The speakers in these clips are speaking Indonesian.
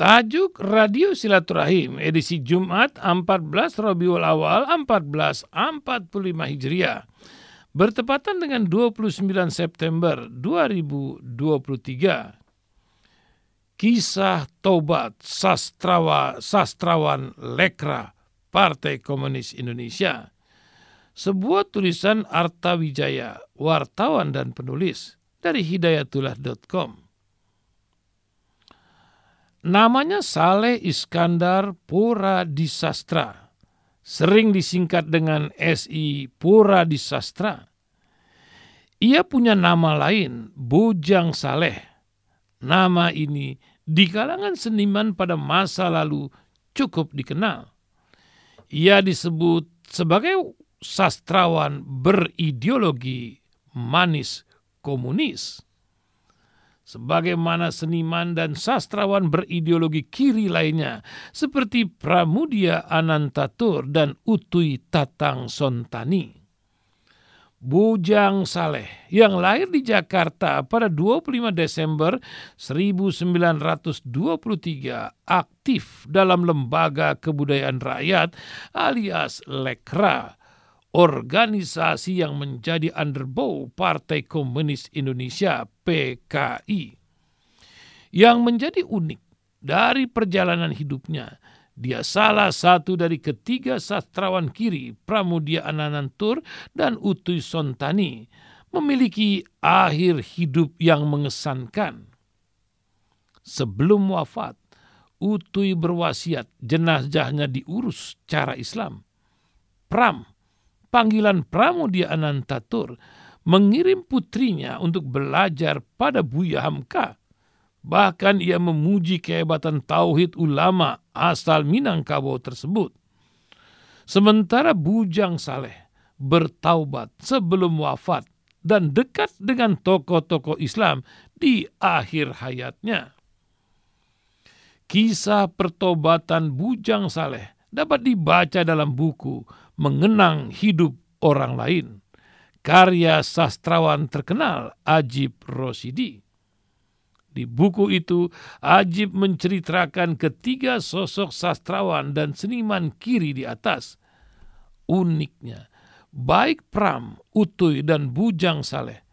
Tajuk Radio Silaturahim edisi Jumat 14 Rabiul Awal 1445 Hijriah bertepatan dengan 29 September 2023. Kisah Tobat Sastrawa, Sastrawan Lekra Partai Komunis Indonesia. Sebuah tulisan Arta Wijaya, wartawan dan penulis dari hidayatullah.com. Namanya Saleh Iskandar Pura Disastra. Sering disingkat dengan SI Pura Disastra. Ia punya nama lain, Bujang Saleh. Nama ini di kalangan seniman pada masa lalu cukup dikenal. Ia disebut sebagai sastrawan berideologi manis komunis sebagaimana seniman dan sastrawan berideologi kiri lainnya seperti Pramudia Anantatur dan Utui Tatang Sontani. Bujang Saleh yang lahir di Jakarta pada 25 Desember 1923 aktif dalam lembaga kebudayaan rakyat alias Lekra organisasi yang menjadi underbow Partai Komunis Indonesia PKI. Yang menjadi unik dari perjalanan hidupnya, dia salah satu dari ketiga sastrawan kiri Pramudia Ananantur dan Utuy Sontani memiliki akhir hidup yang mengesankan. Sebelum wafat, Utuy berwasiat jenazahnya diurus cara Islam. Pram panggilan Pramudia Anantatur mengirim putrinya untuk belajar pada Buya Hamka. Bahkan ia memuji kehebatan tauhid ulama asal Minangkabau tersebut. Sementara Bujang Saleh bertaubat sebelum wafat dan dekat dengan tokoh-tokoh Islam di akhir hayatnya. Kisah pertobatan Bujang Saleh dapat dibaca dalam buku mengenang hidup orang lain. Karya sastrawan terkenal Ajib Rosidi. Di buku itu, Ajib menceritakan ketiga sosok sastrawan dan seniman kiri di atas. Uniknya, baik Pram, Utuy, dan Bujang Saleh,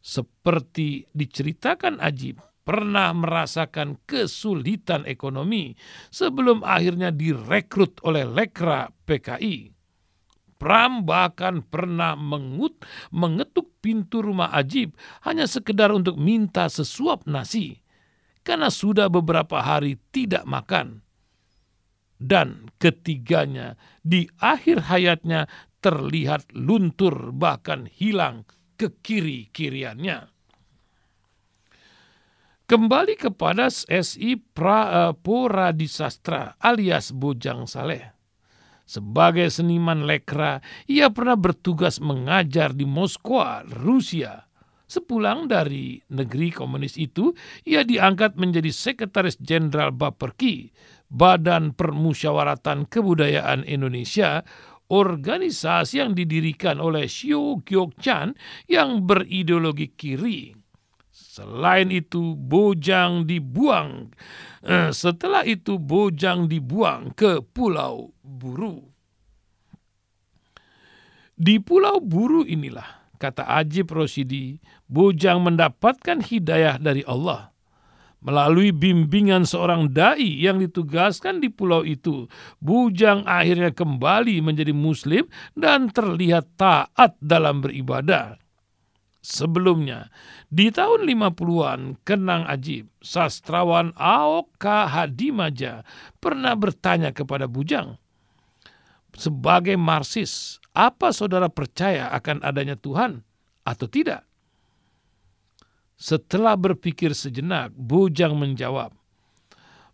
seperti diceritakan Ajib, pernah merasakan kesulitan ekonomi sebelum akhirnya direkrut oleh Lekra PKI. Pram bahkan pernah mengut, mengetuk pintu rumah Ajib hanya sekedar untuk minta sesuap nasi karena sudah beberapa hari tidak makan. Dan ketiganya di akhir hayatnya terlihat luntur bahkan hilang ke kiri-kiriannya. Kembali kepada SI Pra, uh, Disastra alias Bojang Saleh. Sebagai seniman lekra, ia pernah bertugas mengajar di Moskwa, Rusia. Sepulang dari negeri komunis itu, ia diangkat menjadi sekretaris jenderal Baperki, Badan Permusyawaratan Kebudayaan Indonesia, organisasi yang didirikan oleh Xiu Chan yang berideologi kiri. Selain itu, Bojang dibuang. Eh, setelah itu, Bojang dibuang ke Pulau Buru. Di Pulau Buru inilah, kata Ajib Rosidi, Bojang mendapatkan hidayah dari Allah. Melalui bimbingan seorang dai yang ditugaskan di pulau itu, Bujang akhirnya kembali menjadi muslim dan terlihat taat dalam beribadah. Sebelumnya, di tahun 50-an, Kenang Ajib, sastrawan Aoka Hadimaja, pernah bertanya kepada Bujang, sebagai Marsis, apa saudara percaya akan adanya Tuhan atau tidak? Setelah berpikir sejenak, Bujang menjawab,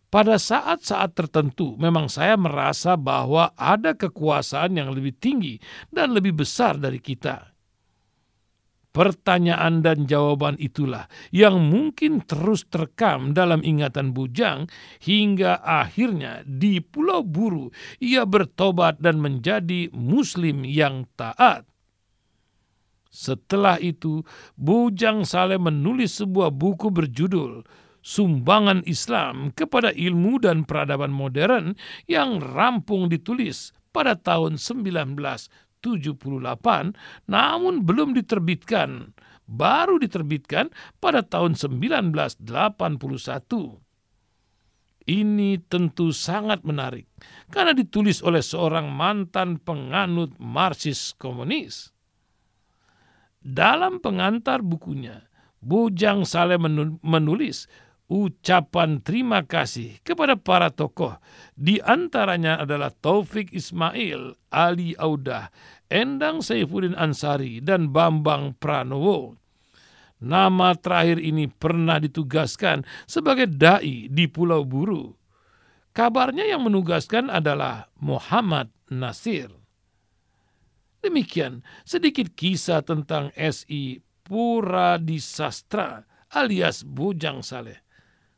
pada saat-saat tertentu memang saya merasa bahwa ada kekuasaan yang lebih tinggi dan lebih besar dari kita Pertanyaan dan jawaban itulah yang mungkin terus terekam dalam ingatan Bujang hingga akhirnya di Pulau Buru ia bertobat dan menjadi muslim yang taat. Setelah itu, Bujang Saleh menulis sebuah buku berjudul sumbangan Islam kepada ilmu dan peradaban modern yang rampung ditulis pada tahun 1978 namun belum diterbitkan baru diterbitkan pada tahun 1981. Ini tentu sangat menarik karena ditulis oleh seorang mantan penganut Marxis komunis. Dalam pengantar bukunya, Bujang Saleh menulis ucapan terima kasih kepada para tokoh. Di antaranya adalah Taufik Ismail, Ali Audah, Endang Saifuddin Ansari, dan Bambang Pranowo. Nama terakhir ini pernah ditugaskan sebagai dai di Pulau Buru. Kabarnya yang menugaskan adalah Muhammad Nasir. Demikian sedikit kisah tentang SI Puradisastra alias Bujang Saleh.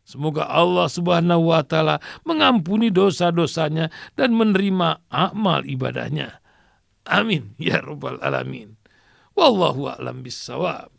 Semoga Allah Subhanahu wa taala mengampuni dosa-dosanya dan menerima amal ibadahnya. Amin ya rabbal alamin. Wallahu a'lam bissawab.